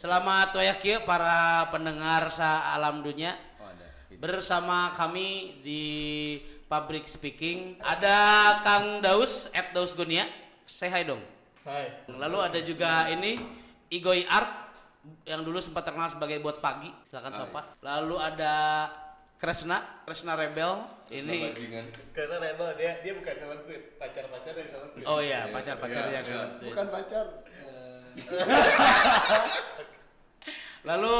Selamat wayakia para pendengar sa alam dunia. Oh, ada. Bersama kami di Public Speaking ada Kang Daus at Daus Gunia. Say hi dong. Hai. Lalu ada juga ini Igoy Art yang dulu sempat terkenal sebagai buat pagi. Silakan sapa. Lalu ada Kresna, Kresna Rebel. Ini bajingan. Karena Rebel dia dia bukan calon tweet, pacar-pacar yang calon tweet. Oh iya, pacar-pacarnya Iya, kan. Bukan pacar. Lalu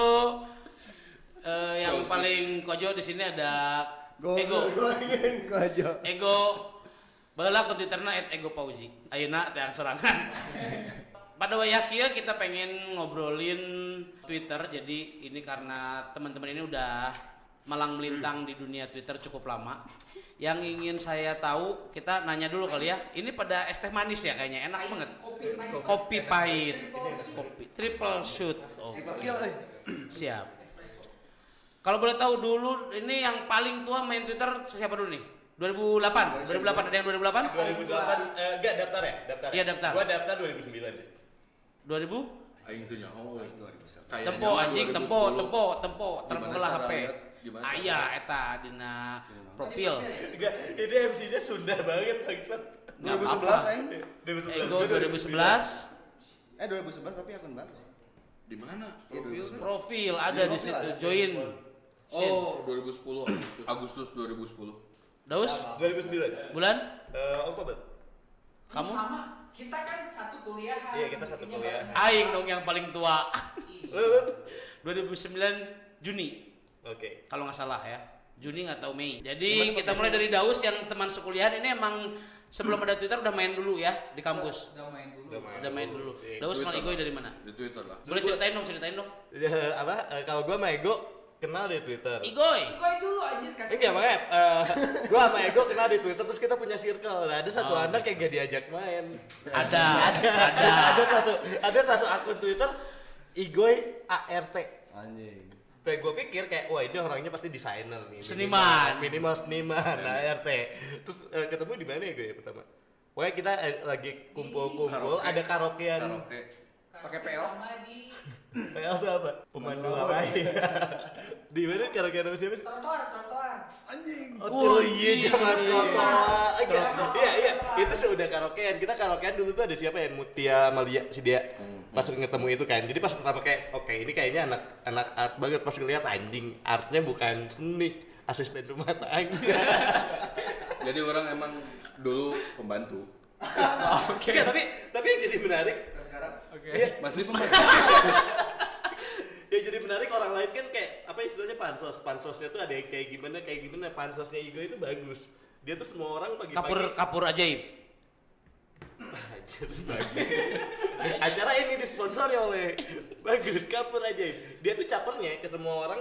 eh, yang paling kojo di sini ada Go, Ego. go, go, go aja. Ego Bala ke Twitterna at Ego Pauzi. Ayeuna teh yang serangan. Pada wayakia kita pengen ngobrolin Twitter. Jadi ini karena teman-teman ini udah malang melintang di dunia Twitter cukup lama. Yang ingin saya tahu, kita nanya dulu kali ya. Ini pada es teh manis ya kayaknya, enak banget. Kopi pahit. Kopi pahit. Kopi triple shoot. Oh, siap. Kalau boleh tahu dulu ini yang paling tua main Twitter siapa dulu nih? 2008. 2008 ada yang 2008? 2008 eh enggak daftar ya? Daftar. Iya, daftar. Gua daftar 2009 sih. 2000? Aing tuh nyaho. euy. 2001. Kayaknya Tempo anjing, 2010. tempo, tempo, tempo, tempo Gimana lah cara HP. Ah iya lihat? eta dina profil. Enggak, ini MC-nya Sunda banget bangsat. Nggak 2011 apa-apa. aing. 2011. Ego Gua 2011 Eh 2011 tapi akun baru sih. Di mana? Iya, Profil? 2011. profil ada di Profil situ ada. join. Oh, 2010 Agustus. Agustus 2010. Daus 2009. bulan Eh Oktober. Kamu? sama kita kan satu kuliah Iya, kita satu kuliah. aing dong yang paling tua. Lu, lu? 2009 Juni. Oke. kalau nggak salah ya Juni atau Mei jadi kita mulai dari Daus yang teman sekuliahan ini emang sebelum ada Twitter udah main dulu ya di kampus Udah main dulu. Udah main. udah main dulu Iya. Daus kenal Igoy lah. dari mana Di Twitter lah. boleh ceritain dong ceritain dong Ya, apa? eh, kalau gua sama Ego kenal di Twitter. Igoy Ikoy dulu anjir kasih. Enggak makanya eh, gua sama Ego kenal di Twitter terus kita punya circle. Nah, ada satu Oh. anak yang gak diajak main. ada ada ada satu ada satu akun Twitter Igoy ART. Anjing. Kayak gue pikir kayak wah ini orangnya pasti desainer nih. Seniman. Minimal, minimal seniman ART. Terus eh, ketemu di mana ya gue ya pertama? Pokoknya kita eh, lagi kumpul-kumpul Karaoke. ada karaokean. Karaoke. Pakai PL? Sama di PL itu apa? Pemandu lain. di mana karaokean sama siapa sih? trotoar, trotoar. Anjing. Oh, Oh, iya iya. zaman trotoar. Iya, Trotoar. iya, iya. Itu sih udah karaokean. Kita karaokean dulu tuh ada siapa ya? Mutia Malia si dia. Pas ketemu itu kan. Jadi pas pertama kayak oke ini kayaknya anak anak art banget pas ngeliat anjing. Artnya bukan seni, asisten rumah tangga. Jadi orang emang dulu pembantu. Oke. tapi tapi yang jadi menarik sekarang Iya, Masih pembantu. yang jadi menarik orang lain kan kayak apa istilahnya pansos. Pansosnya tuh ada yang kayak gimana kayak gimana. Pansosnya Igo itu bagus. Dia tuh semua orang pagi-pagi kapur kapur ajaib. Acara ini disponsori oleh bagus kapur aja. Dia tuh capernya ke semua orang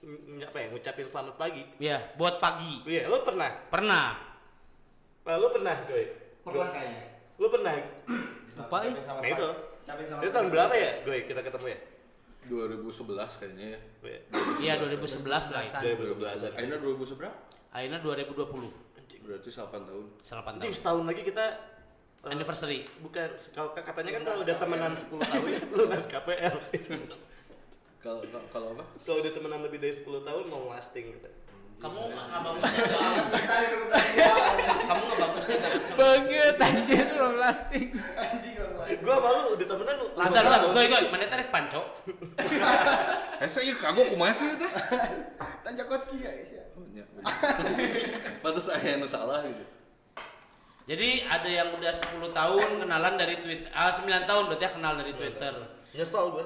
ng- apa ya ngucapin selamat pagi. ya buat pagi Iya, lu pernah? pernah Nah, lu pernah, Goy? pernah kayaknya. Lu pernah? Lupa, eh. Nah, itu. Itu tahun berapa ya, Goy? Kita ketemu ya? 2011 kayaknya ya. Iya, iya 2011 lah 2011-an. Akhirnya 2000 seberapa? akhirnya 2020 Berarti 8 tahun. 8 Anjing tahun setahun lagi kita eh, anniversary bukan kalau katanya kan kalau udah temenan 10 tahun lunas KPL. Kalau kalau- kalau apa? kalau udah temenan lebih dari 10 tahun mau lasting gitu. kamu nggak bagusnya kamu nggak bagusnya Banget anjir lo lasting. Anjing kalau Gua malu udah temenan Lantar lah, goy goy, mana tarik panco? Eh saya kagok kumaha sih itu? Tanya kot kia ya. Oh, nya. Pantes aya anu salah gitu. Jadi ada yang udah 10 tahun kenalan dari Twitter, ah 9 tahun berarti ya kenal dari Twitter. Nyesel gua.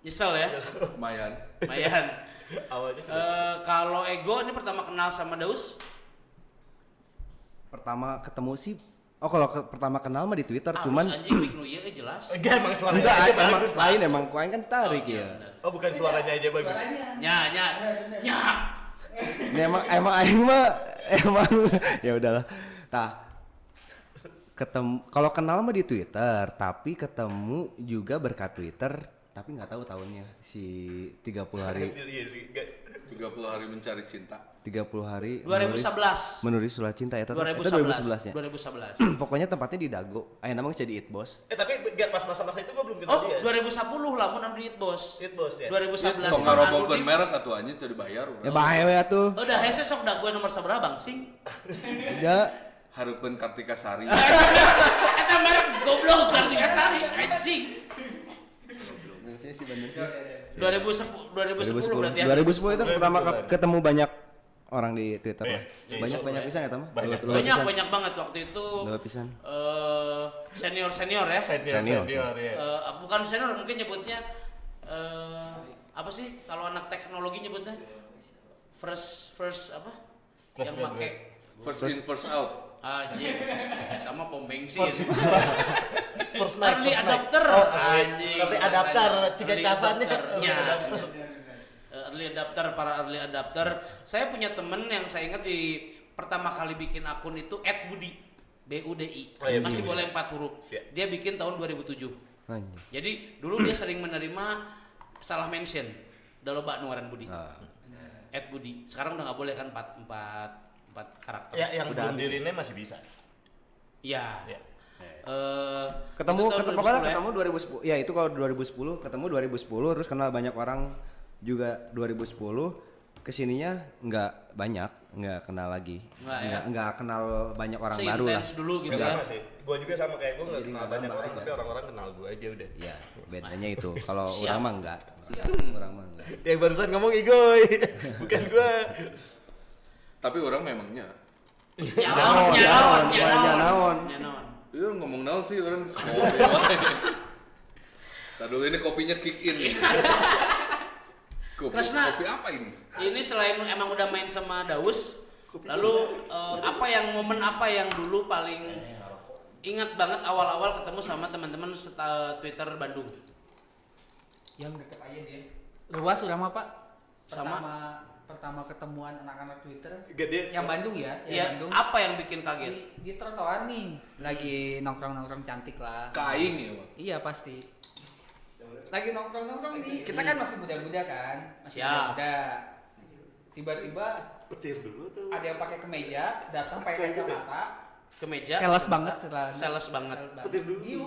Nyesel ya, Lumayan. lumayan. Awalnya sudah Eh, kalau Ego ini pertama kenal sama Daus, Pertama ketemu sih Oh kalau ke- pertama kenal mah di Twitter ah, cuman anjing Nu ieu eh, jelas. Enggak emang suaranya enggak aja emang bagus lain emang kuaing kan tarik Oh, iya, ya. Oh bukan suaranya aja bagus. Nya nya. Ini emang emang aing mah emang ya udahlah. Tah ketemu kalau kenal mah di Twitter, tapi ketemu juga berkat Twitter, tapi nggak tahu tahunnya si 30 hari Anjir, Iya sih. Enggak. 30 hari mencari cinta. 30 hari 2011. menulis surat cinta ya 2011. 2011 ya 2011. pokoknya tempatnya di Dago ayo namanya jadi It Boss Eh tapi gak pas masa-masa itu gue belum kenal Oh, dia. 2010 lah mun abdi It Bos. It Boss ya. 2011 Kok di- merek atuh anjing teu dibayar ya bahaya ya tuh Udah hese sok dah gue nomor seberapa bang sing? ya Hareupeun Kartika Sari. Eta merek goblok Kartika Sari anjing. 2010 2010 berarti ya. 2010 itu pertama ke- ketemu banyak orang di Twitter lah Iya, banyak iya, banyak iya. pisan ya teman Banyak. Banyak banyak banget waktu itu. dua pisan eh senior senior ya. Senior, Senior. senior, ya. Bukan senior mungkin nyebutnya eh apa sih kalau anak teknologi nyebutnya first first apa yang make First in first out. Anjing. Kita mah pom bensin. First night, early first night. adapter. Oh, anjing. Early adapter, Early casannya. adapter-nya. Early adapter. Early para early adapter. Saya punya temen yang saya ingat di pertama kali bikin akun itu @budi. B U D I. Oh, iya, masih boleh empat huruf. Iya. dia bikin tahun 2007 Anjing. jadi dulu dia sering menerima salah mention. Dalam bak nuaran Budi. Ah. Ed Budi. Sekarang udah nggak boleh kan empat empat empat karakter Ya yang Udah dirinya masih bisa. iya Ya. Eh, ketemu ketemu pokoknya 2010 ya. ketemu 2010 ya itu kalau 2010 ketemu 2010 terus kenal banyak orang juga 2010 ke sininya nggak banyak nggak kenal lagi Nggak ya? nggak kenal banyak orang baru lah dulu gitu Enggak ya sama sih. Gua juga sama kayak gua nggak kenal banyak orang, aja. tapi orang-orang kenal gua aja udah. ya bedanya itu kalau orang mah enggak orang mah enggak Yang barusan ngomong Igoy, bukan gua. Tapi orang memangnya Ya naon, ya naon, ya ya. Ya naon. Iya ngomong naon sih orang semua ini kopinya kick in nih. Kopi, Kresna. kopi apa ini? Ini selain emang udah main sama Daus, lalu eh, apa yang momen apa yang dulu paling ingat banget awal-awal ketemu sama teman-teman Twitter Bandung? Yang deket aja dia. Luas udah mah Pak. Sama. Pertama ketemuan anak-anak Twitter. Dia. Yang Bandung ya, yang Ya, Bandung. apa yang bikin kaget? Di, di trotoar nih, lagi nongkrong-nongkrong cantik lah. Kain ya. Iya pasti. Lagi nongkrong-nongkrong nih, kita kan masih muda-muda kan, masih muda. Tiba-tiba Petir dulu tuh. ada yang pakai kemeja, datang pakai kacamata, Kemeja. sales banget setelah Sales banget. Petir dulu. Diu.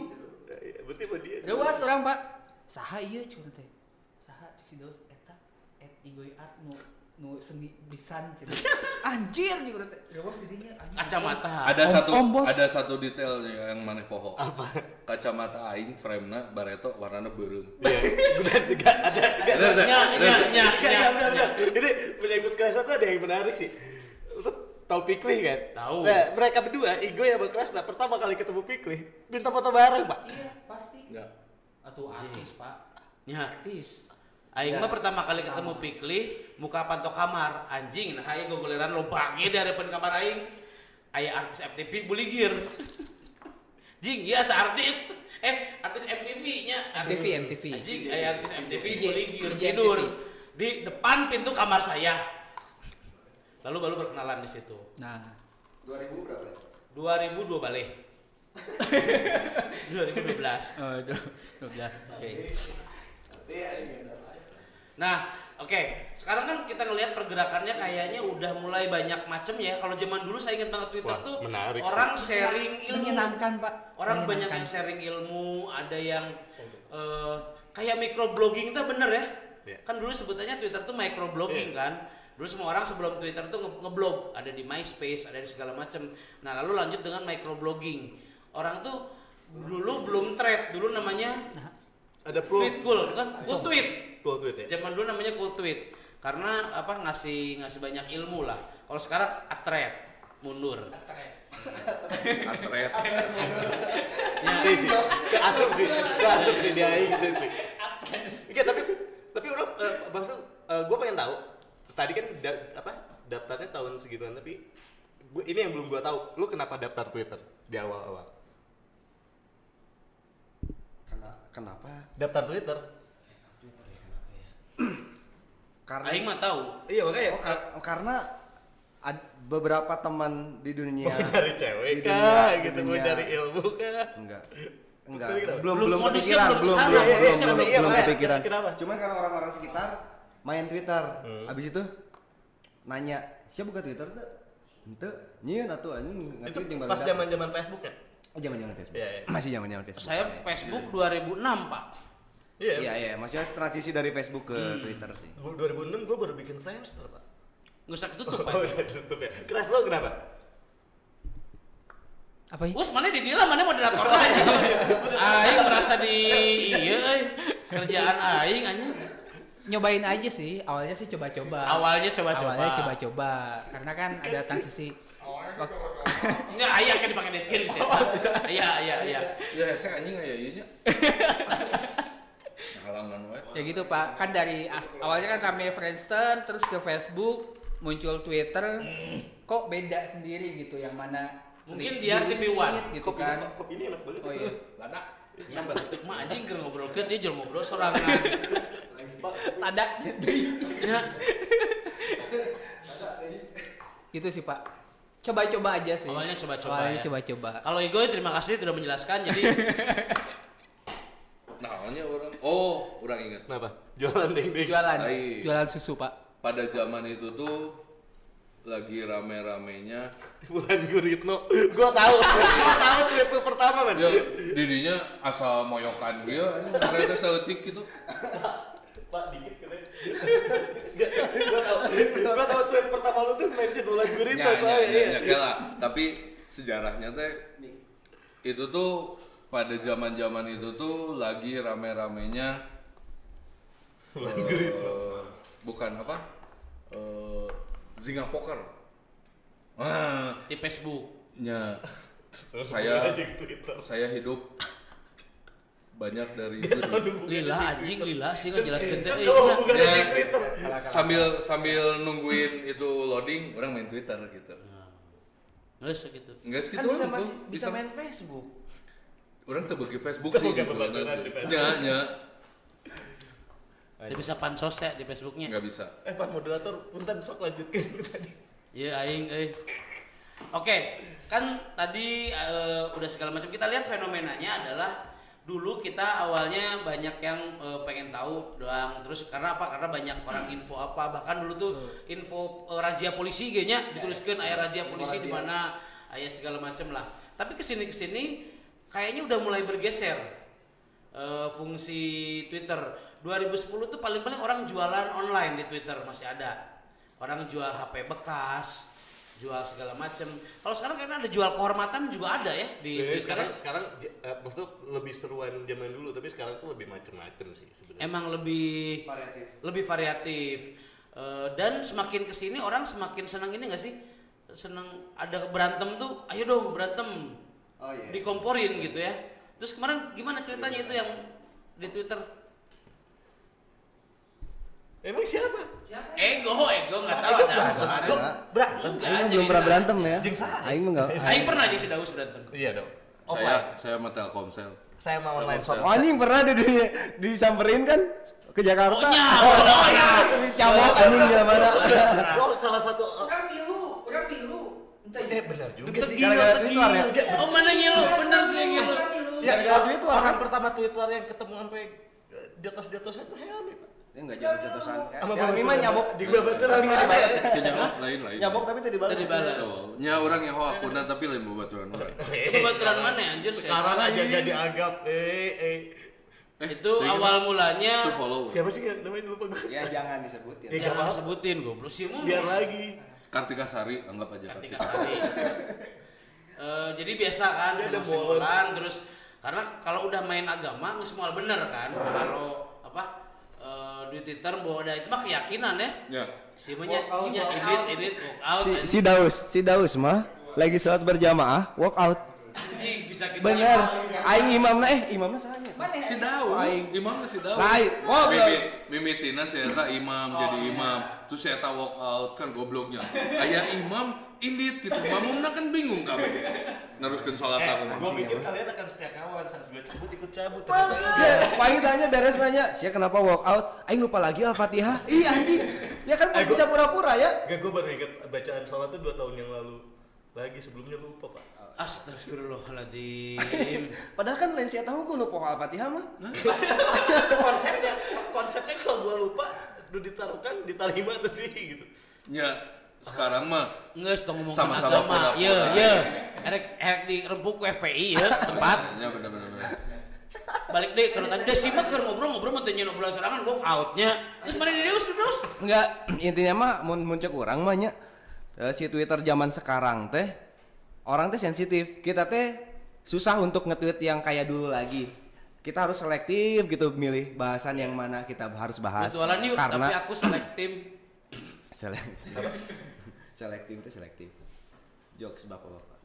Ya, Berarti sama dia. Luas orang pak. Saha iya cuma teh. Saha cik si dos eta et igoy art nu seni bisan cina. Anjir juga teh. Luas didinya anjir. Kacamata. Ada Om- satu om bos. ada satu detail yang maneh poho. Apa? Kacamata aing frame-na bareto warnana beureum. Iya, ada. ada. Benar, nya. benar. Ini penyangkut kerasa tuh ada yang menarik sih. Tahu Pikli kan? Tahu. Nah, mereka berdua, Igo ya Bang Krasna, pertama kali ketemu Pikli, minta foto bareng, Pak. Iya pasti. Enggak. Atuh artis pak. Nya. Artis. Aing mah pertama kali ketemu Pikli muka pantok kamar. Anjing nah aing gogoleran lo bagi di hadapan kamar aing. Aya artis FTV buligir. Jing ya artis eh artis MTV nya MTV, MTV. anjing aya artis MTV buligir. Tidur di depan pintu kamar saya. Lalu baru berkenalan di situ. Nah. 2000 berapa 2002 balik. 2012 Oh, 12. Oke. Nah, oke. Sekarang kan kita ngelihat pergerakannya kayaknya udah mulai banyak macam ya. Kalau zaman dulu saya ingat banget Twitter Wah, tuh menarik orang sharing ilmu. Menyenangkan, Pak. Orang banyak yang sharing ilmu, ada yang eh, kayak microblogging itu bener ya. Iya. Kan dulu sebutannya Twitter tuh microblogging Iya. kan. Dulu semua orang sebelum Twitter tuh nge- ngeblog, ada di MySpace, ada di segala macam. Nah, lalu lanjut dengan microblogging. Orang tuh dulu belum thread, dulu namanya Ada pro. tweet cool kan? Cool tweet Cool tweet ya. zaman dulu namanya cool tweet karena apa ngasih ngasih banyak ilmu lah kalau sekarang atret mundur Atret. ya, Iya sih. Asup sih. Asup sih dia gitu sih. Enggak, tapi tapi orang eh, maksud eh, gua pengen tahu. Tadi kan da- apa? Daftarnya tahun segituan tapi gua, ini yang belum gua tahu. Lu kenapa daftar Twitter di awal-awal? Kena- kenapa Daftar Twitter. Karena aing mah tahu Iya makanya. oh, kar- karena ad- beberapa teman di dunia Mau cari cewek di kah? dunia- gitu mau cari ilmu kah? enggak enggak kenapa? belum Belum, kepikiran belum belum belum modusnya belum belum belum, iya, belum makanya. kepikiran Kenapa? cuman karena orang-orang sekitar main Twitter Hmm. abis itu nanya siapa buka Twitter tuh ente nyian atau anjing Itu pas barudak. zaman-zaman Facebook ya? Oh, zaman-zaman Facebook. Iya, iya. Masih zaman-zaman Facebook. Saya Facebook 2006 pak. Iya. Iya, iya, maksudnya transisi dari Facebook ke Twitter sih. 2006 gue baru bikin Friendster, Pak. Nggak usah ketutup Oh, pak. udah tutup ya. Keras lo kenapa? Apa ya? Us mana di dia mana moderator aja. Aing merasa di iya euy. kerjaan aing anjing. Nyobain aja sih, awalnya sih coba-coba. Awalnya coba-coba. Awalnya coba-coba. Karena kan ada transisi. Enggak aya kan dipakai netkin sih. Iya iya iya. Ya saya anjing aya ieu nya. Halangan wae. ya gitu pak, kan dari as- awalnya kan rame Friendster, terus ke Facebook, muncul Twitter, kok beda sendiri gitu, yang mana Mungkin di- dia di TV One. gitu Kopi, kan. kopi ini enak banget. Oh iya. Lada. Ya mah anjing keur ngobrolkeun dia jeung ngobrol sorangan. Ada Ya. gitu sih pak. Coba-coba aja sih. Awalnya coba-coba Awalnya ya. coba-coba. Kalau Igoy terima kasih sudah menjelaskan jadi Namanya orang oh, orang ingat. Kenapa? Jualan deng-deng. Jualan, Hai. jualan susu pak. Pada zaman itu tuh lagi rame-ramenya Bulan Guritno. Gua tahu. Gua tahu tweet lu pertama, man. ya didinya asal moyokan dia mereka seutik gitu Pak, dikit keren. Gua tahu. Gua tahu tweet pertama lu tuh mention Bulan Guritno, soalnya, nya, iya. nya lah tapi sejarahnya teh itu tuh pada zaman-zaman itu tuh lagi rame-ramenya eh, bukan apa eh Zinga Poker. Ah. Di Facebook. nya. Saya saya hidup banyak dari itu. Lila anjing lila sih ngejelaskeun teh. Eh, bukan Ya, sambil sambil nungguin itu loading orang main Twitter gitu. Geus gitu. enggak segitu Kan bisa masih tuh. bisa. main Facebook. Orang tuh bagi Facebook sih gitu. pembaturan di Facebook. nya nya Dia bisa pansos ya di Facebooknya. nggak bisa. Eh, Pak moderator, punten sok lanjutkan tadi. Iya aing euy. Oke, kan tadi eh, udah segala macam. Kita lihat fenomenanya adalah dulu kita awalnya banyak yang eh, pengen tahu doang. Terus karena apa? Karena banyak orang info apa. Bahkan dulu tuh info eh, razia polisi kayaknya dituliskan ayah razia polisi di mana? Ayah segala macam lah. Tapi ke sini ke sini kayaknya udah mulai bergeser eh, fungsi Twitter. 2010 tuh paling-paling orang jualan online di Twitter masih ada. Orang jual HP bekas jual segala macem. Kalau sekarang kayaknya ada jual kehormatan juga ada ya di Jadi Twitter. sekarang sekarang eh, maksudnya lebih seruan zaman dulu, tapi sekarang tuh lebih macem-macem sih sebenarnya. emang lebih Variatif. lebih variatif. Eh, dan semakin ke sini orang semakin senang ini gak sih? Senang ada berantem tuh ayo dong berantem Oh iya. dikomporin gitu ya terus kemarin gimana ceritanya itu yang di Twitter Emang siapa? ego ego nggak tahu ada kemarin. Berantem. Aing jadi belum pernah nggak. berantem ya. Jeung? Aing mah enggak. Aing pernah di Sidaus berantem Iya dong. saya saya sama Telkomsel Saya mau online shop. Oh anjing pernah di, di disamperin kan ke Jakarta. Oh, nya, Oh, oh, iya. Cabok anjing di mana? Oh, salah satu Orang pilu, orang pilu. Entah Eh benar juga Deket sih. gila, gara-gara Twitter ya? gila. Oh mana ngilu, bener sih ngilu. Ya, Gara-gara tuh orang orang. pertama Twitter yang ketemu sampai eh, di atas di atas itu Helmi. Pak. Ya enggak jatuh-jatusan. Sama Ya, Mima nyabok. Di babaturan Tapi nggak dibalas. kayaknya lain lain Nyabok tapi tidak dibalas. Tadi balas. Oh, nya orang yang hoa akuna tapi lain babaturan orang Kebetulan mana ya, anjir Sekarang aja gak dianggap. Eh eh. Itu Tadi awal itu mulanya follow Siapa sih yang namanya lupa gue? Ya jangan disebutin. Ya, jangan disebutin goblok sih mu. Biar lagi. Kartika Sari anggap aja Kartika Kartika Sari. Eh, jadi biasa kan simbolan terus karena kalau udah main agama nggak semua bener kan. Kalau apa eh, di Twitter bahwa ada itu mah keyakinan ya. ya Si punya edit edit walk out Si, si Daus, si Daus mah lagi sholat berjamaah, walk out. Anjing bisa kita Bener. Aing imamna eh imamna sahanya. Mana ya? si Daus Aing. imam si Daus Lain. Oh, Mimit, mimitina saya tak imam jadi imam terus saya tak walk out kan gobloknya ayah imam indit gitu mamumna kan bingung kabeh neruskeun salat Eh, aku gue pikir kalian akan setia kawan saat gue cabut ikut cabut. Paling tanya beres nanya, "Sia kenapa walk out?" Aing lupa lagi Al-Fatihah. Ih anjing. Ya kan Eh, gua- bisa pura-pura ya. Gak gue baru inget bacaan sholat tuh dua tahun yang lalu. Lagi sebelumnya lupa pak. Astagfirullahaladzim. Padahal kan lain sia tahu gue lupa Al-Fatihah mah. konsepnya konsepnya kalau gue lupa udah ditaruhkan diterima tuh sih gitu. Ya, sekarang mah Nges dong ngomong Sama-sama agama. pada Iya, iya. Erek erek di rempuk FPI ya tempat. ya bener-bener. Balik deh kalau tadi Desi mah keur ngobrol-ngobrol mau tanya ngobrol serangan gua outnya. Terus mana di Deus terus? Enggak, intinya mah mun muncul orang mah nya eh, si Twitter zaman sekarang teh orang teh sensitif. Kita teh susah untuk nge-tweet yang kayak dulu lagi. Kita harus selektif gitu milih bahasan yang mana kita harus bahas. Betulan yuk, tapi karena aku selektif. selektif. selektif itu selektif. Jokes bapak-bapak.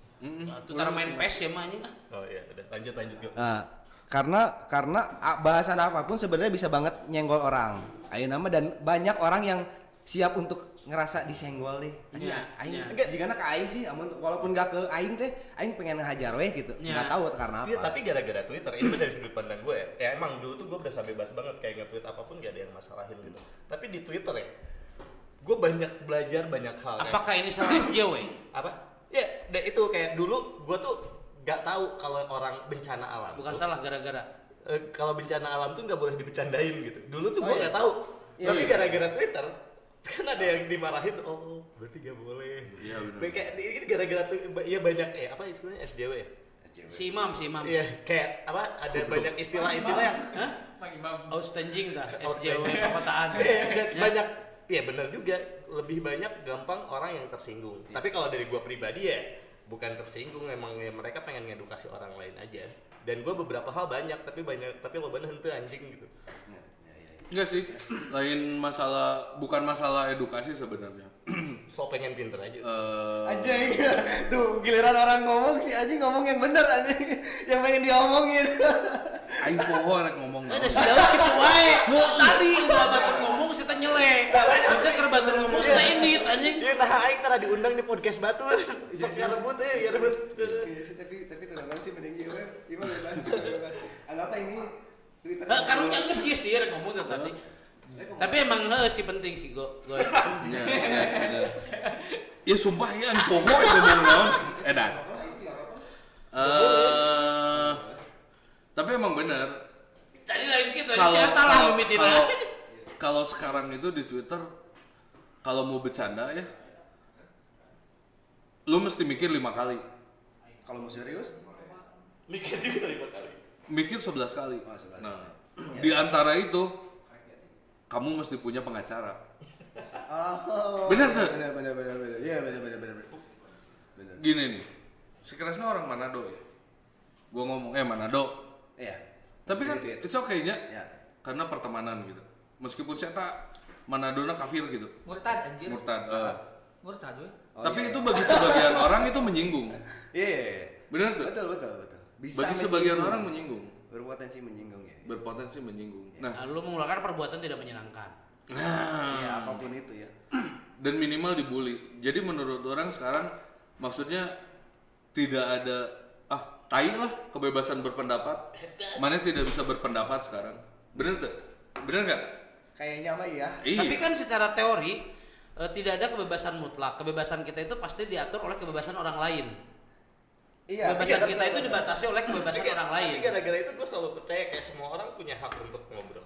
Itu cara main PES ya mah anjing. ah. Oh iya, udah lanjut lanjut gue. Nah, karena karena a- bahasan apa pun sebenarnya bisa banget nyenggol orang. Ayo nama dan banyak orang yang siap untuk ngerasa disenggol nih. Anjing, Iya, aing iya. enggak jika ke aing sih, amun walaupun gak ke aing teh, aing pengen ngehajar weh gitu. Iya. Nggak tahu karena apa. Iya, tapi gara-gara Twitter ini dari sudut pandang gue ya. Ya emang dulu tuh gue berasa bebas banget kayak nge-tweet apa pun gak ada yang masalahin gitu. Tapi di Twitter ya, gue banyak belajar banyak hal. kayak- Apakah ini salah SJW? apa? Ya, dan itu kayak dulu gue tuh gak tahu kalau orang bencana alam. Bukan tuh, salah gara-gara. eh, kalau bencana alam tuh nggak boleh dibecandain gitu. Dulu tuh Oh, gue iya. nggak tahu. Iya, Tapi iya. gara-gara Twitter kan ada yang dimarahin oh berarti gak boleh. Iya, benar. Kayak ini gara-gara tuh ya banyak ya apa istilahnya SJW ya? Si Imam, si Imam. Iya, kayak apa ada banyak istilah-istilah yang Hah? Outstanding dah SJW perkotaan. Iya, dan Ya. banyak ya benar juga lebih banyak gampang orang yang tersinggung. Iya. Tapi kalau dari gua pribadi ya bukan tersinggung emang ya mereka pengen ngedukasi orang lain aja. Dan gua beberapa hal banyak tapi banyak tapi lo bener hente anjing gitu. Enggak sih, lain masalah bukan masalah edukasi sebenarnya. So pengen pinter aja. Eh, Anjing, tuh giliran orang ngomong si anjing ngomong yang bener anjing, yang pengen diomongin. aing poho rek ngomong Ada si Daud gitu wae. Tadi udah batur ngomong kita nyele. Kita keur batur ngomong kita indit anjing. Iya nah aing tara diundang di podcast Batu. Sok rebut eh, ya rebut. tapi tapi tenang sih mending ieu ieu mah bebas, bebas. Anggap ini karunya geus ieu sih rek ngomong tuh tadi. Tapi emang heuh sih penting sih go. go. Ya, ya. Ya sumpah ya poho itu ngomong naon. Edan. Eh tapi emang bener Tadi lain kita, kalau kita salah mimitina. kalau kalau sekarang itu di Twitter kalau mau bercanda ya lu mesti mikir lima kali Kalau mau serius? Mikir juga lima kali. Mikir 11 kali Oh, 11 nah di antara itu kamu mesti punya pengacara Oh. Bener tuh? Bener bener bener bener. Iya bener. bener. Bener. gini nih si Kresna orang Manado ya gua ngomong eh Manado Iya. tapi kan itu oke nya Ya. karena pertemanan gitu meskipun saya tak Manado kafir gitu Murtad anjir. murtad eh. Murtad we. Oh, tapi iya. itu bagi sebagian orang itu menyinggung Iya, iya, iya. bener tuh Betul betul betul. Bisa bagi sebagian orang menyinggung berpotensi menyinggung ya. berpotensi menyinggung nah Nah, lu mengeluarkan perbuatan tidak menyenangkan. nah Iya apa pun itu ya. dan minimal dibully. Jadi menurut orang sekarang maksudnya tidak ada ah tai lah kebebasan berpendapat. Mana tidak bisa berpendapat sekarang. Bener tuh? Bener nggak? Kayaknya mah iya. Iya. Tapi kan secara teori eh, tidak ada kebebasan mutlak. Kebebasan kita itu pasti diatur oleh kebebasan orang lain. Iya. kebebasan iya, kita itu dibatasi oleh kebebasan Tapi- orang lain. Tapi gara-gara itu gue selalu percaya kayak semua orang punya hak untuk ngobrol.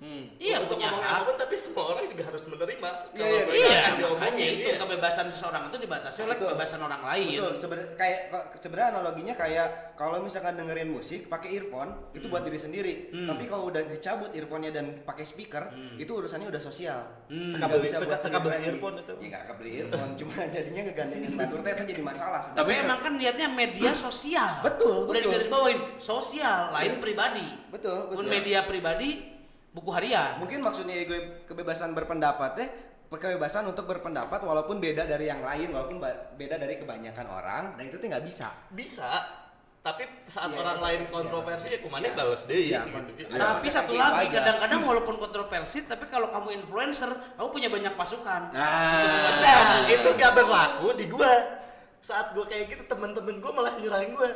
Hmm. Iya untuk punya ngomong hak. apa pun tapi semua orang juga harus menerima. Iya, Kalau iya, Iya, diomongin, itu iya. kebebasan seseorang itu dibatasi oleh Betul. kebebasan orang lain. Betul, sebenarnya kayak sebenarnya analoginya kayak kalau misalkan dengerin musik pakai earphone itu buat diri sendiri. Hmm. Tapi kalau udah dicabut earphone-nya dan pakai speaker, itu urusannya udah sosial. Hmm. Bisa buat kabel earphone itu. Ya nggak kebeli earphone, cuma jadinya ngegantengin batur teh itu jadi masalah sebenarnya. Tapi emang kan niatnya media sosial. Betul, Udah betul. digaris bawain sosial, lain Iya. pribadi. betul, Pun betul. media pribadi, buku harian. Mungkin maksudnya gue kebebasan berpendapat teh kebebasan untuk berpendapat walaupun beda dari yang lain, walaupun beda dari kebanyakan orang dan itu tuh nggak bisa. Bisa. Tapi saat Iya, orang iya, lain iya. kontroversi ya kumannya Iya. balas deh. Iya, gitu. Iya. Tapi satu lagi, kadang-kadang walaupun kontroversi, tapi kalau kamu influencer, kamu punya banyak pasukan. Ah. Nah, itu gak berlaku di gua. Saat gua kayak gitu temen-temen gua malah nyerahin gua.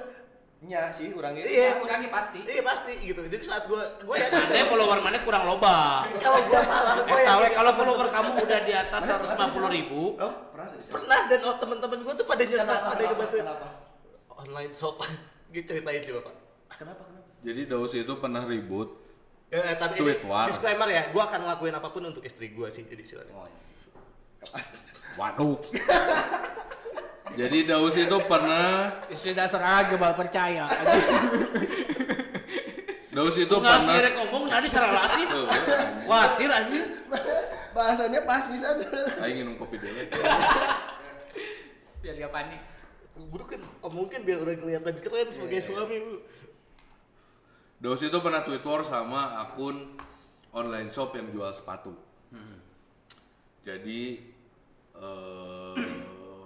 Nya sih orangnya. Iya. Kurangnya pasti. Iya pasti gitu. Jadi saat gua gua ya Mana follower mana kurang loba. kalau gua salah gua Eh, tahu ya, kalau follower kamu udah di atas 150 ribu, Oh, Pernah pernah dan oh temen-temen gua tuh pada nyerah Kenapa? pada ngebantuin Kenapa? online shop. gitu ceritain coba pak. Kenapa? Kenapa? Jadi Daus itu pernah ribut. Ya, eh, tapi Tweet ini war. disclaimer ya, gua akan ngelakuin apa pun untuk istri gua sih jadi silakan. Oh, iya. Jadi Daus itu pernah Istri dasar aja bal percaya. Daus itu Nggak sih pernah rek ngomong tadi salah sih. Khawatir anjing. Bahasanya pas bisa. Aing minum kopi dulu. Biar gak panik. Buru kan oh, mungkin biar udah kelihatan keren sebagai suami bro. Daus itu pernah tweet war sama akun online shop yang jual sepatu. Jadi eh,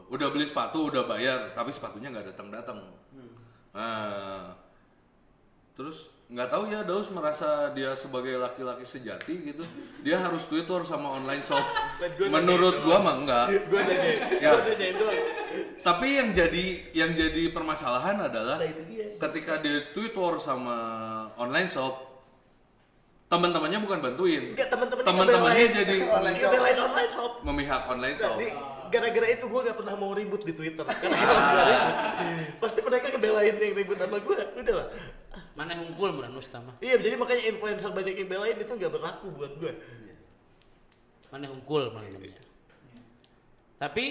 udah beli sepatu, udah bayar, tapi sepatunya nggak datang-datang. Nah, terus nggak tahu ya Daus merasa dia sebagai laki-laki sejati gitu, dia harus tweet war sama online shop. Gua Menurut gua mah enggak. Nanya, Ya. Tapi yang jadi yang jadi permasalahan adalah Nah, ketika dia tweet war sama online shop, teman-temannya bukan bantuin. Enggak Teman-temannya jadi online shop. Belain online shop. memihak online shop. Jadi gara-gara itu gue gak pernah mau ribut di Twitter. Karena ribut, pasti mereka ngebelain yang ribut sama gue. Udah lah. Mana hungkul merenus tama. Iya, jadi makanya influencer banyak yang belain itu gak berlaku buat gue. Mana hungkul mana namanya. Tapi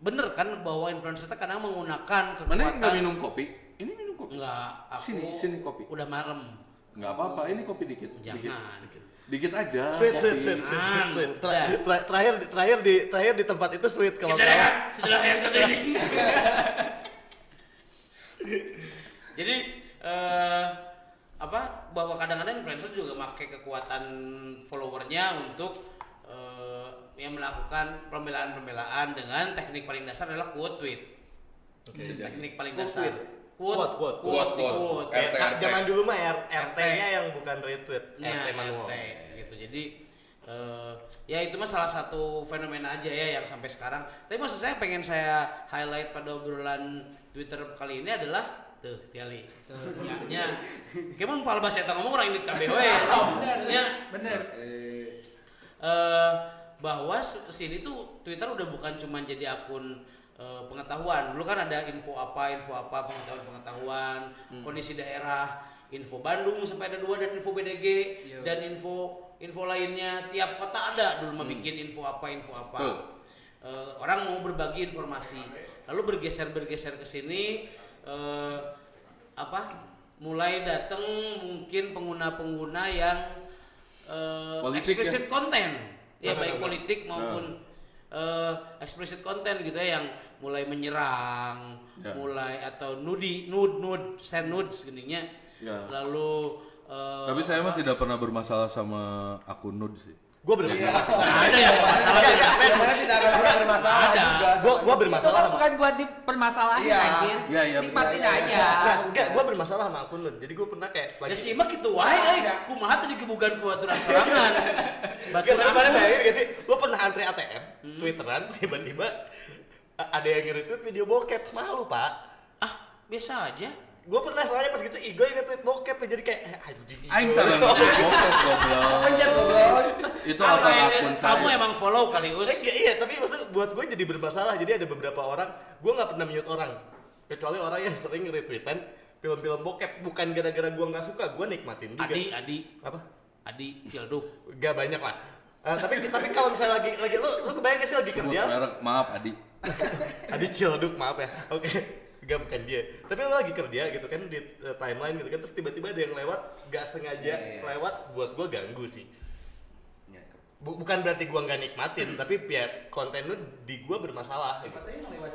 bener kan bahwa influencer itu kadang menggunakan kekuatan Mana yang nggak minum kopi? Ini minum kopi. Enggak, aku Sini, sini kopi. Udah malam. Nggak apa-apa, ini kopi dikit. Dikit, Jangan. dikit aja. Sweet, kopi. sweet, sweet, sweet, Ah, sweet, sweet. Udah. ter- Terakhir, terakhir di terakhir di tempat itu sweet kalau Kita lihat setelah yang satu ini. Jadi eh, apa bahwa kadang-kadang influencer juga pakai kekuatan followernya untuk eh, yang melakukan pembelaan-pembelaan dengan teknik paling dasar adalah quote tweet. Teknik paling Quote dasar. tweet. Quote, quote, quote, quote. quote. Kayak RT. zaman dulu mah R- RT. RT-nya yang bukan retweet, Nah, RT manual. RT, gitu. Jadi eh, ya itu mah salah satu fenomena aja ya yang sampai sekarang. Tapi maksud saya pengen saya highlight pada obrolan Twitter kali ini adalah tuh Tiali. Tuh, Ya, ya. Kemang pala bahasa eta ngomong orang ini KBW ya. Ya, Bener. eh, bahwa sini tuh Twitter udah bukan cuma jadi akun eh, pengetahuan. Dulu kan ada info apa, info apa, pengetahuan-pengetahuan, kondisi daerah, info Bandung sampai ada dua dan info BDG Iya. dan info info lainnya tiap kota ada dulu mah bikin info apa, info apa. Eh, orang mau berbagi informasi. Lalu bergeser-bergeser ke sini eh, apa? Mulai datang mungkin pengguna-pengguna yang Politik explicit konten ya Benar, baik politik maupun eh, explicit konten gitu ya yang mulai menyerang Ya. mulai atau nudi nude nude send nudes gininya Ya. lalu eh, Tapi saya mah tidak pernah bermasalah sama akun nude sih. Gue bermasalah. Ada yang masalah Sebenarnya tidak akan pernah bermasalah Ada. juga. Gue gue bermasalah sama bukan buat dipermasalahin Iya. anjir. Iya, iya, Nikmatin betul. aja. Nah, enggak, gue bermasalah sama akun lu. Jadi gue pernah kayak ya lagi sih mah gitu wae euy kumaha tadi kebugan ku aturan serangan Gak tapi pada bayangin gak sih, lo pernah antri ATM, Hmm. twitteran, tiba-tiba ada yang nge-retweet video bokep, malu pak ah biasa aja Gue pernah soalnya pas gitu, Igo yang nge-tweet bokep, jadi kayak, eh anjing Igo Aing taruh bokep goblok. Pencet goblok. Itu Apa akun yang- akun kamu saya. emang follow kali us Eh, enggak, iya, tapi maksudnya buat gue jadi bermasalah, jadi ada beberapa orang, gue gak pernah mute orang Kecuali orang yang sering nge-retweetan film-film bokep, bukan gara-gara gue gak suka, gue nikmatin juga Adi Adi Apa? Adi Cilduk Gak banyak lah Eh, tapi tapi kalau misalnya lagi lagi lu lu kebayang gak sih lagi kerja maaf Adi. Adi Cilduk maaf ya. Oke. Gak bukan dia. Tapi lu lagi kerja gitu kan di uh, timeline gitu kan terus tiba-tiba ada yang lewat gak sengaja Iya, iya. lewat buat gua ganggu sih. Ya, Bu- bukan berarti gua nggak nikmatin, tapi ya konten lu di gua bermasalah. Gitu.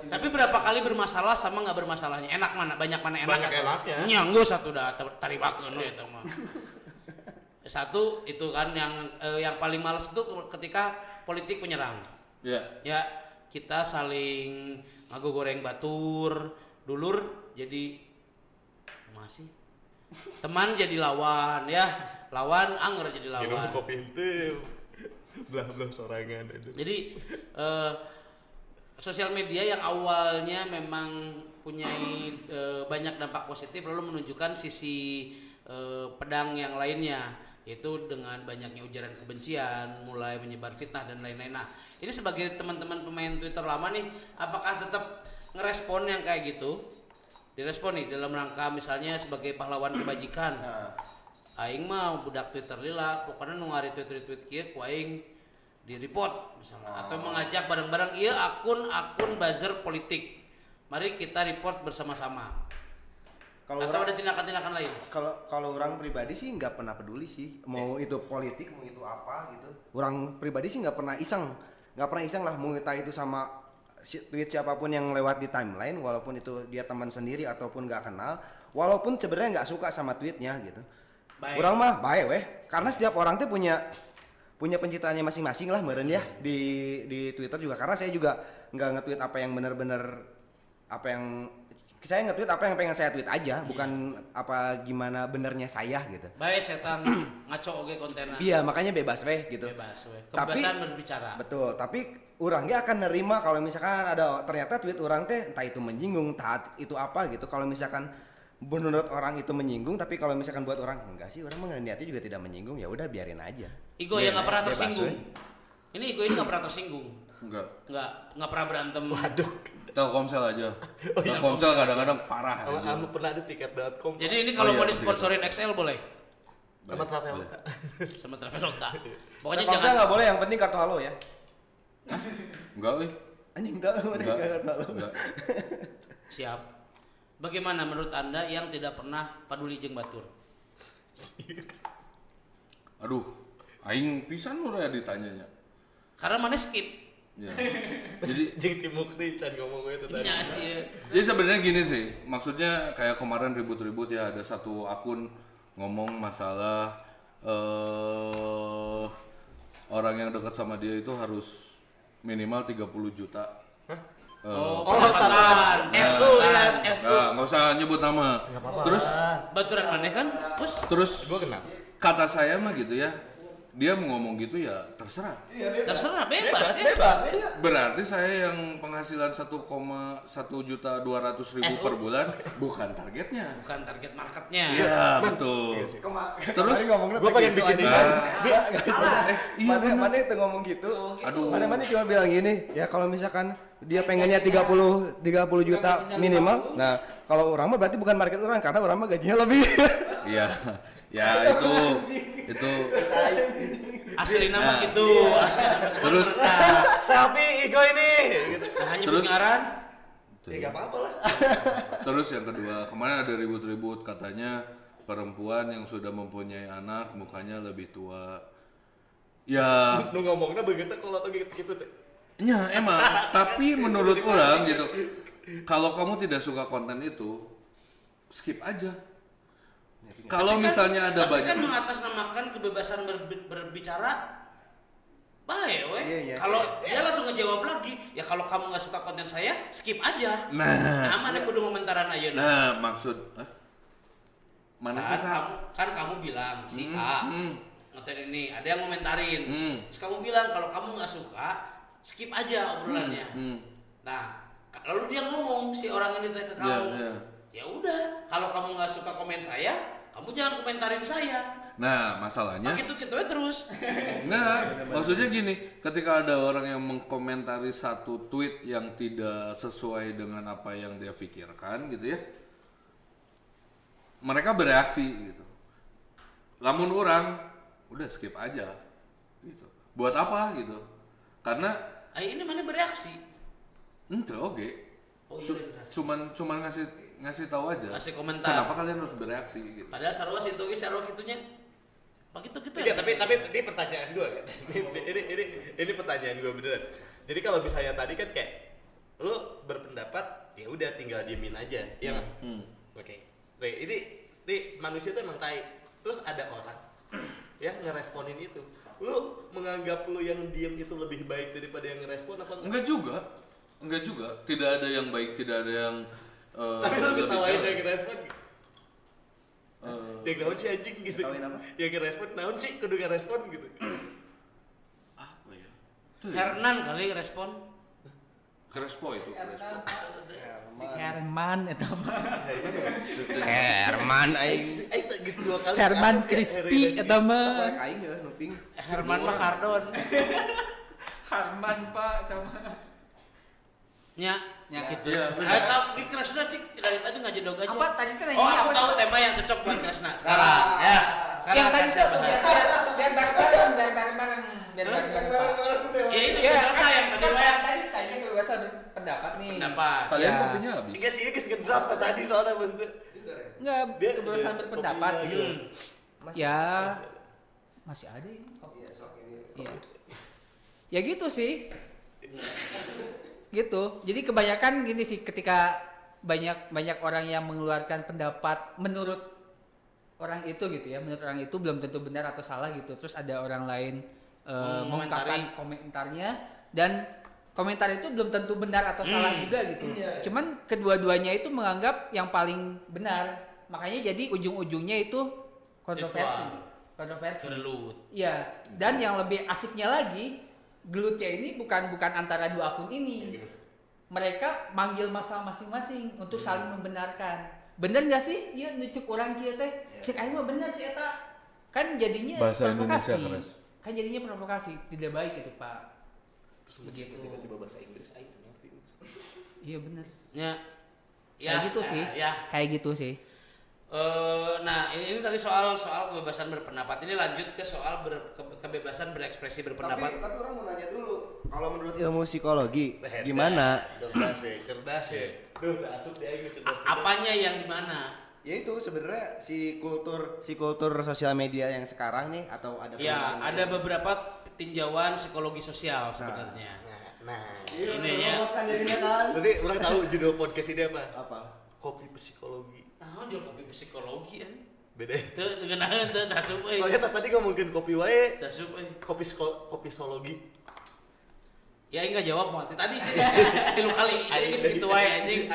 Tapi berapa kali bermasalah sama nggak bermasalahnya? Enak mana? Banyak mana enak? Banyak atau- enaknya. Nyanggu satu dah taribakeun we eta mah. Satu itu kan yang eh, yang paling males itu ketika politik menyerang. Ya. Ya, kita saling ngaku goreng batur, dulur jadi masih teman jadi lawan ya. Lawan anger jadi Minum lawan. kopi itu. Belah belah sorangan jadi eh, sosial media yang awalnya memang punya banyak dampak positif lalu menunjukkan sisi eh, pedang yang lainnya. Yaitu dengan banyaknya ujaran kebencian, mulai menyebar fitnah dan lain-lain. Nah, ini sebagai teman-teman pemain Twitter lama nih, apakah tetap ngerespon yang kayak gitu? Direspon nih dalam rangka misalnya sebagai pahlawan kebajikan. Nah, aing mah budak Twitter lila pokoknya nu ngari tweet tweet kieu ku aing di report misalnya atau mengajak bareng-bareng iya akun akun buzzer politik mari kita report bersama-sama. Kalau atau orang- ada tindakan-tindakan lain? Kalau kalau orang pribadi sih nggak pernah peduli sih mau itu politik mau itu apa gitu. Orang pribadi sih nggak pernah iseng nggak pernah iseng lah mau entah itu sama tweet siapa pun yang lewat di timeline walaupun itu dia teman sendiri ataupun nggak kenal walaupun sebenarnya nggak suka sama tweetnya gitu. Baik. orang mah baik weh. Karena setiap orang tuh punya punya pencitraannya masing-masing lah meren ya di di Twitter juga. Karena saya juga nggak nge-tweet apa yang benar-benar apa yang saya nge-tweet apa yang pengen saya tweet aja bukan apa gimana benernya saya gitu. Baik setan. Ngaco oke kontennya iya makanya bebas weh gitu. Bebas we. Tapi- kebebasan berbicara. betul tapi orangnya akan nerima kalau misalkan ada ternyata tweet orang teh entah itu menyinggung entah itu apa gitu. Kalau misalkan menurut orang itu menyinggung tapi kalau misalkan buat orang enggak sih orang niatnya juga tidak menyinggung. Ya udah biarin aja. Igo yang nggak pernah tersinggung. ini Igo ini nggak pernah tersinggung. Enggak. nggak nggak pernah berantem. Waduh. Telkomsel aja. Telkomsel kadang-kadang parah Sama aja. kamu pernah ada tiket.com. jadi ini kalau Oh, iya, mau disponsorin XL boleh sama Traveloka. sama Traveloka pokoknya Telkomsel jangan nggak boleh yang penting kartu halo ya Enggak, wih. anjing enggak Enggak. enggak kartu halo Enggak. siap bagaimana menurut anda yang tidak pernah peduli jeng batur Aduh, aing pisan udah ditanyanya. karena mana skip Ya. Jadi Jeng si Mukti can ngomong itu tadi. Iya sih ya. Jadi sebenarnya gini sih, maksudnya kayak kemarin ribut-ribut ya ada satu akun ngomong masalah eh orang yang dekat sama dia itu harus minimal 30 juta. Eh, Oh, Oh, pendapatan. sama SU ya, SU. nggak nggak usah nyebut nama. Terus Baturan mana kan? Terus terus Gua kenal. kata saya mah gitu ya, dia mau ngomong gitu ya terserah. terserah bebas, ya. bebas iya Berarti saya yang penghasilan 1,1 juta 200 ribu SU. per bulan bukan targetnya. Bukan target marketnya. Iya betul. Kema Terus, ngomongnya gua pengen gitu, bikin ini. Nggak, nggak, Eh, iya mana itu ngomong gitu Aduh. mana mana cuma bilang gini ya kalau misalkan dia pengennya 30 30 juta minimal nah kalau orang mah berarti bukan market orang karena orang mah gajinya lebih Iya. Ya itu itu Asli nama Nah. gitu. terus Sapi Igo ini. Gitu. Nah, hanya Terus? ngaran. Ya enggak apa-apa lah. terus yang kedua kemarin ada ribut-ribut katanya perempuan yang sudah mempunyai anak mukanya lebih tua. Ya, Nu ngomongnya begitu kalau tuh gitu gitu teh. ya emang. Tapi menurut orang gitu, kalau kamu tidak suka konten itu, skip aja. Kalau kan- misalnya ada tapi banyak kan mengatasnamakan kebebasan berbi- berbicara baik weh. Iya, iya. Kalau dia langsung ngejawab lagi, ya kalau kamu nggak suka konten saya, skip aja. Nah, Nah, mana kudu komentaran ayeuna. nah maksud eh? mana kan kisah? kamu kan kamu bilang si Hmm, A hmm. ngetain ini ada yang komentarin Hmm. terus kamu bilang kalau kamu nggak suka skip aja obrolannya Hmm. nah ka- lalu dia ngomong si orang ini tanya ke Iya, kamu iya. ya udah kalau kamu nggak suka komen saya kamu jangan komentarin saya Nah, masalahnya begitu gitu ya terus Enggak, maksudnya gini, ketika ada orang yang mengkomentari satu tweet yang tidak sesuai dengan apa yang dia pikirkan gitu ya. Mereka bereaksi gitu. Lamun orang udah skip aja gitu. Buat apa gitu? Karena ah ini mana bereaksi ente oke. Oh, iya, cuman cuman ngasih ngasih tahu aja. Kasih komentar. Kenapa kalian harus bereaksi gitu? padahal sarwa situ sarwa kitunya begitu gitu Iya, tapi tapi ini pertanyaan gua kan. ini, ini ini ini pertanyaan gua beneran. Jadi kalau misalnya tadi kan kayak lu berpendapat ya udah tinggal diemin aja. Ya nggak? Hmm. Oke. Oke, ini ini manusia tuh emang tai. Terus ada orang yang ngeresponin itu. Lu menganggap lu yang diem itu lebih baik daripada yang ngerespon apa enggak? Enggak juga. Enggak juga. Tidak ada yang baik, tidak ada yang eh, Tapi lu ketawain yang ngerespon. Eh, Yang naon sih anjing gitu. Ketawain apa? Yang ngerespon naon sih kudu ngerespon gitu. apa ya? Tuh ya. Hernan kali respon Krespo itu Krespo. Herman eta mah. Herman aing Aing tak geus dua kali. Herman Crispy eta mah. Aing ya nuping Herman mah Kardon Herman Pak eta mah. Nya Ya. gitu Iya, ah benar. tahu ini Kresna cik dari tadi ngajedog aja Apa tadi teh Oh, aku apa tahu sih? tema yang cocok buat Kresna sekarang. Ya. Sekarang Yang tadi tuh yang yang bareng-bareng bareng-bareng biar nggak bermanfaat. Ya ini Ya, udah selesai yang tadi kan tadi tanya kebebasan pendapat nih. Pendapat. Kalian Ya. kopinya habis. Enggak sih, ini ke draft tadi soalnya bentuk. Enggak, Dia kebebasan berpendapat gitu. Ya masih ada ini. Iya. Ya gitu sih. gitu. Jadi kebanyakan gini sih ketika banyak banyak orang yang mengeluarkan pendapat menurut orang itu gitu ya, menurut orang itu belum tentu benar atau salah gitu. Terus ada orang lain eh, Mengomentari. mengungkapkan komentarnya dan komentar itu belum tentu benar atau salah juga gitu. Cuman kedua-duanya itu menganggap yang paling benar. Makanya jadi ujung-ujungnya itu kontroversi. Kontroversi. Iya, dan yang lebih asiknya lagi, gelutnya ini bukan bukan antara dua akun ini. Mereka manggil masalah masing-masing untuk saling membenarkan. Bener nggak sih? Iya, nucuk orang kia teh. Cek aing mah bener sih eta. Kan jadinya Bahasa provokasi. Indonesia keras. Kan jadinya provokasi, tidak baik itu, Pak. Terus Begitu. tiba-tiba bahasa Inggris aing tuh ngerti. Iya bener. Ya. Kayak gitu sih. Ya. Kayak gitu sih. Eh, nah ini, ini tadi soal soal kebebasan berpendapat. Ini lanjut ke soal ber- ke- kebebasan berekspresi berpendapat. Tapi, tapi orang mau nanya dulu, kalau menurut ilmu psikologi Hebat. gimana? Cerdas ya, cerdas ya. Duh, tak asup dia aing cerdas. A- apanya yang di mana? Ya itu sebenarnya si kultur si kultur sosial media yang sekarang nih atau ada Ya, ada media? beberapa tinjauan psikologi sosial sebenarnya. Nah, nah. Iya, Ini ya. kan jadinya kan. Berarti orang tahu judul podcast ini apa? Apa? Kopi psikologi. Nah, jual kopi psikologi kan. Beda. Tuh, tuh kenalan tuh, tasup euy. Soalnya tadi ngomongin kopi wae, Tasup euy. kopi sko- kopi sologi. Ya enggak jawab mau tadi sih tilu kali. Ini segitu wae anjing.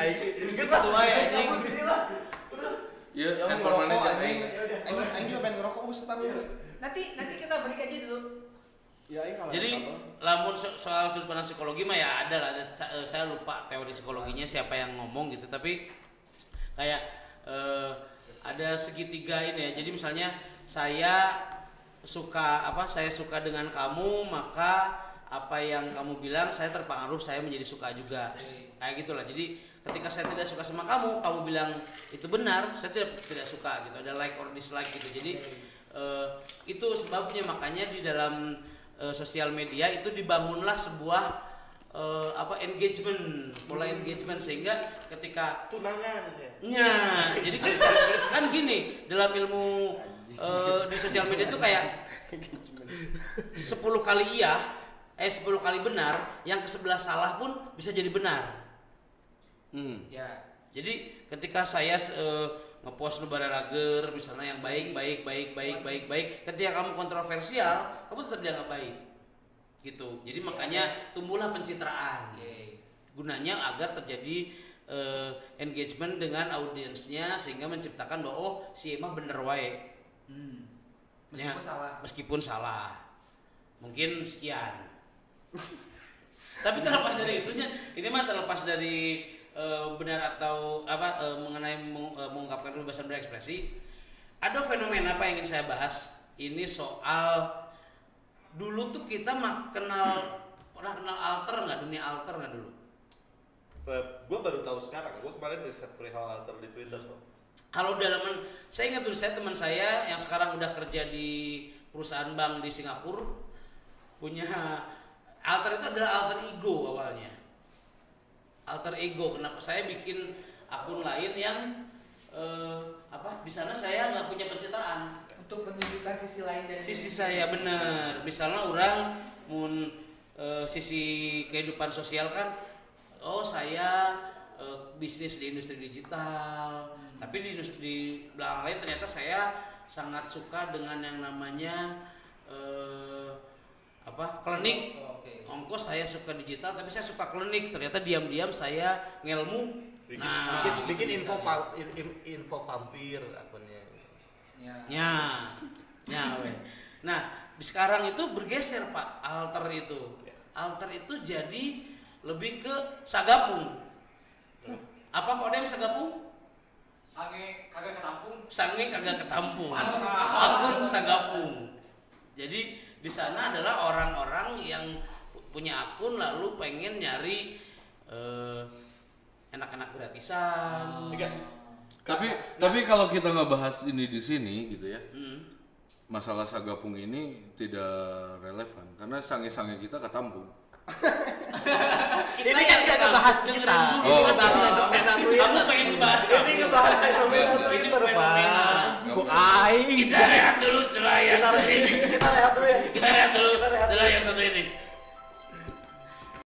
Segitu wae anjing. Iya, ngerokok aja. anjing. Aing juga pengen ngerokok us tar us. Nanti nanti kita balik aja dulu. Ya aing kalau Jadi apa? lamun so- soal sudut pandang psikologi mah ya ada lah. Eh, Saya lupa teori psikologinya siapa yang ngomong gitu. Tapi kayak eh, ada segitiga ini ya. Jadi misalnya saya suka apa? Saya suka dengan kamu maka apa yang kamu bilang saya terpengaruh saya menjadi suka juga kayak gitulah jadi ketika saya tidak suka sama kamu kamu bilang itu benar saya tidak tidak suka gitu ada like or dislike gitu jadi eh, itu sebabnya makanya di dalam eh, sosial media itu dibangunlah sebuah eh, apa engagement pola engagement sehingga ketika tunangan ya. jadi kan, kan gini dalam ilmu eh, di sosial media itu kayak 10 kali iya eh 10 kali benar yang ke sebelah salah pun bisa jadi benar Hmm. Ya. jadi ketika saya eh, ngepost nu bararager misalnya yang baik baik baik baik baik baik ketika kamu kontroversial kamu tetap dianggap baik gitu. Jadi makanya tumbuhlah pencitraan. Oke. gunanya agar terjadi eh, engagement dengan audiensnya sehingga menciptakan bahwa oh si Emma bener wae. Hmm. Meskipun Ya, salah. meskipun salah. Mungkin sekian. Tapi terlepas dari itunya ini mah terlepas dari eh, benar atau apa eh, mengenai meng- eh, mengungkapkan kebebasan berekspresi ada fenomena apa yang ingin saya bahas? Ini soal dulu tuh kita mah kenal pernah kenal alter nggak? Dunia alter nggak dulu? Gue baru tahu sekarang. Gue kemarin riset perihal alter di Twitter kok. kalau dalam saya ingat dulu saya teman saya yang sekarang udah kerja di perusahaan bank di Singapura punya alter itu adalah alter ego awalnya. Alter ego kenapa saya bikin akun lain yang eh, apa di sana saya nggak punya pencitraan Untuk menunjukkan sisi lain dari sisi saya benar misalnya orang mun eh, sisi kehidupan sosial kan oh saya eh, bisnis di industri digital. Tapi di industri di belakang lain ternyata saya sangat suka dengan yang namanya eh, apa klinik. Oh, Oke. ongkos saya suka digital tapi saya suka klinik. Ternyata diam-diam saya ngelmu. Bikin, nah bikin, bikin itu info info vampir. Ya. Ya, ya weh. Nah, sekarang itu bergeser pak, alter itu, alter itu jadi lebih ke sagapung. Apa kodem sagapung? Sange kagak ketampung. Sange kagak ketampung. Akun sagapung. Jadi di sana adalah orang-orang yang pu- punya akun lalu pengen nyari eh, enak-enak gratisan. Enggak. Tapi tapi kalau kita nggak bahas ini di sini gitu ya. Hmm. masalah sagapung ini tidak relevan karena sange-sange kita ketampung. Ini kan kita ngebahas kita. Oh. Kita bahas Kamu pengen membahas Ini ngebahas fenomena Ini Twitter, fenomena. Aing? Kita lihat dulu setelah yang Kita satu ini. kita lihat dulu ya. Kita lihat dulu setelah yang satu ini.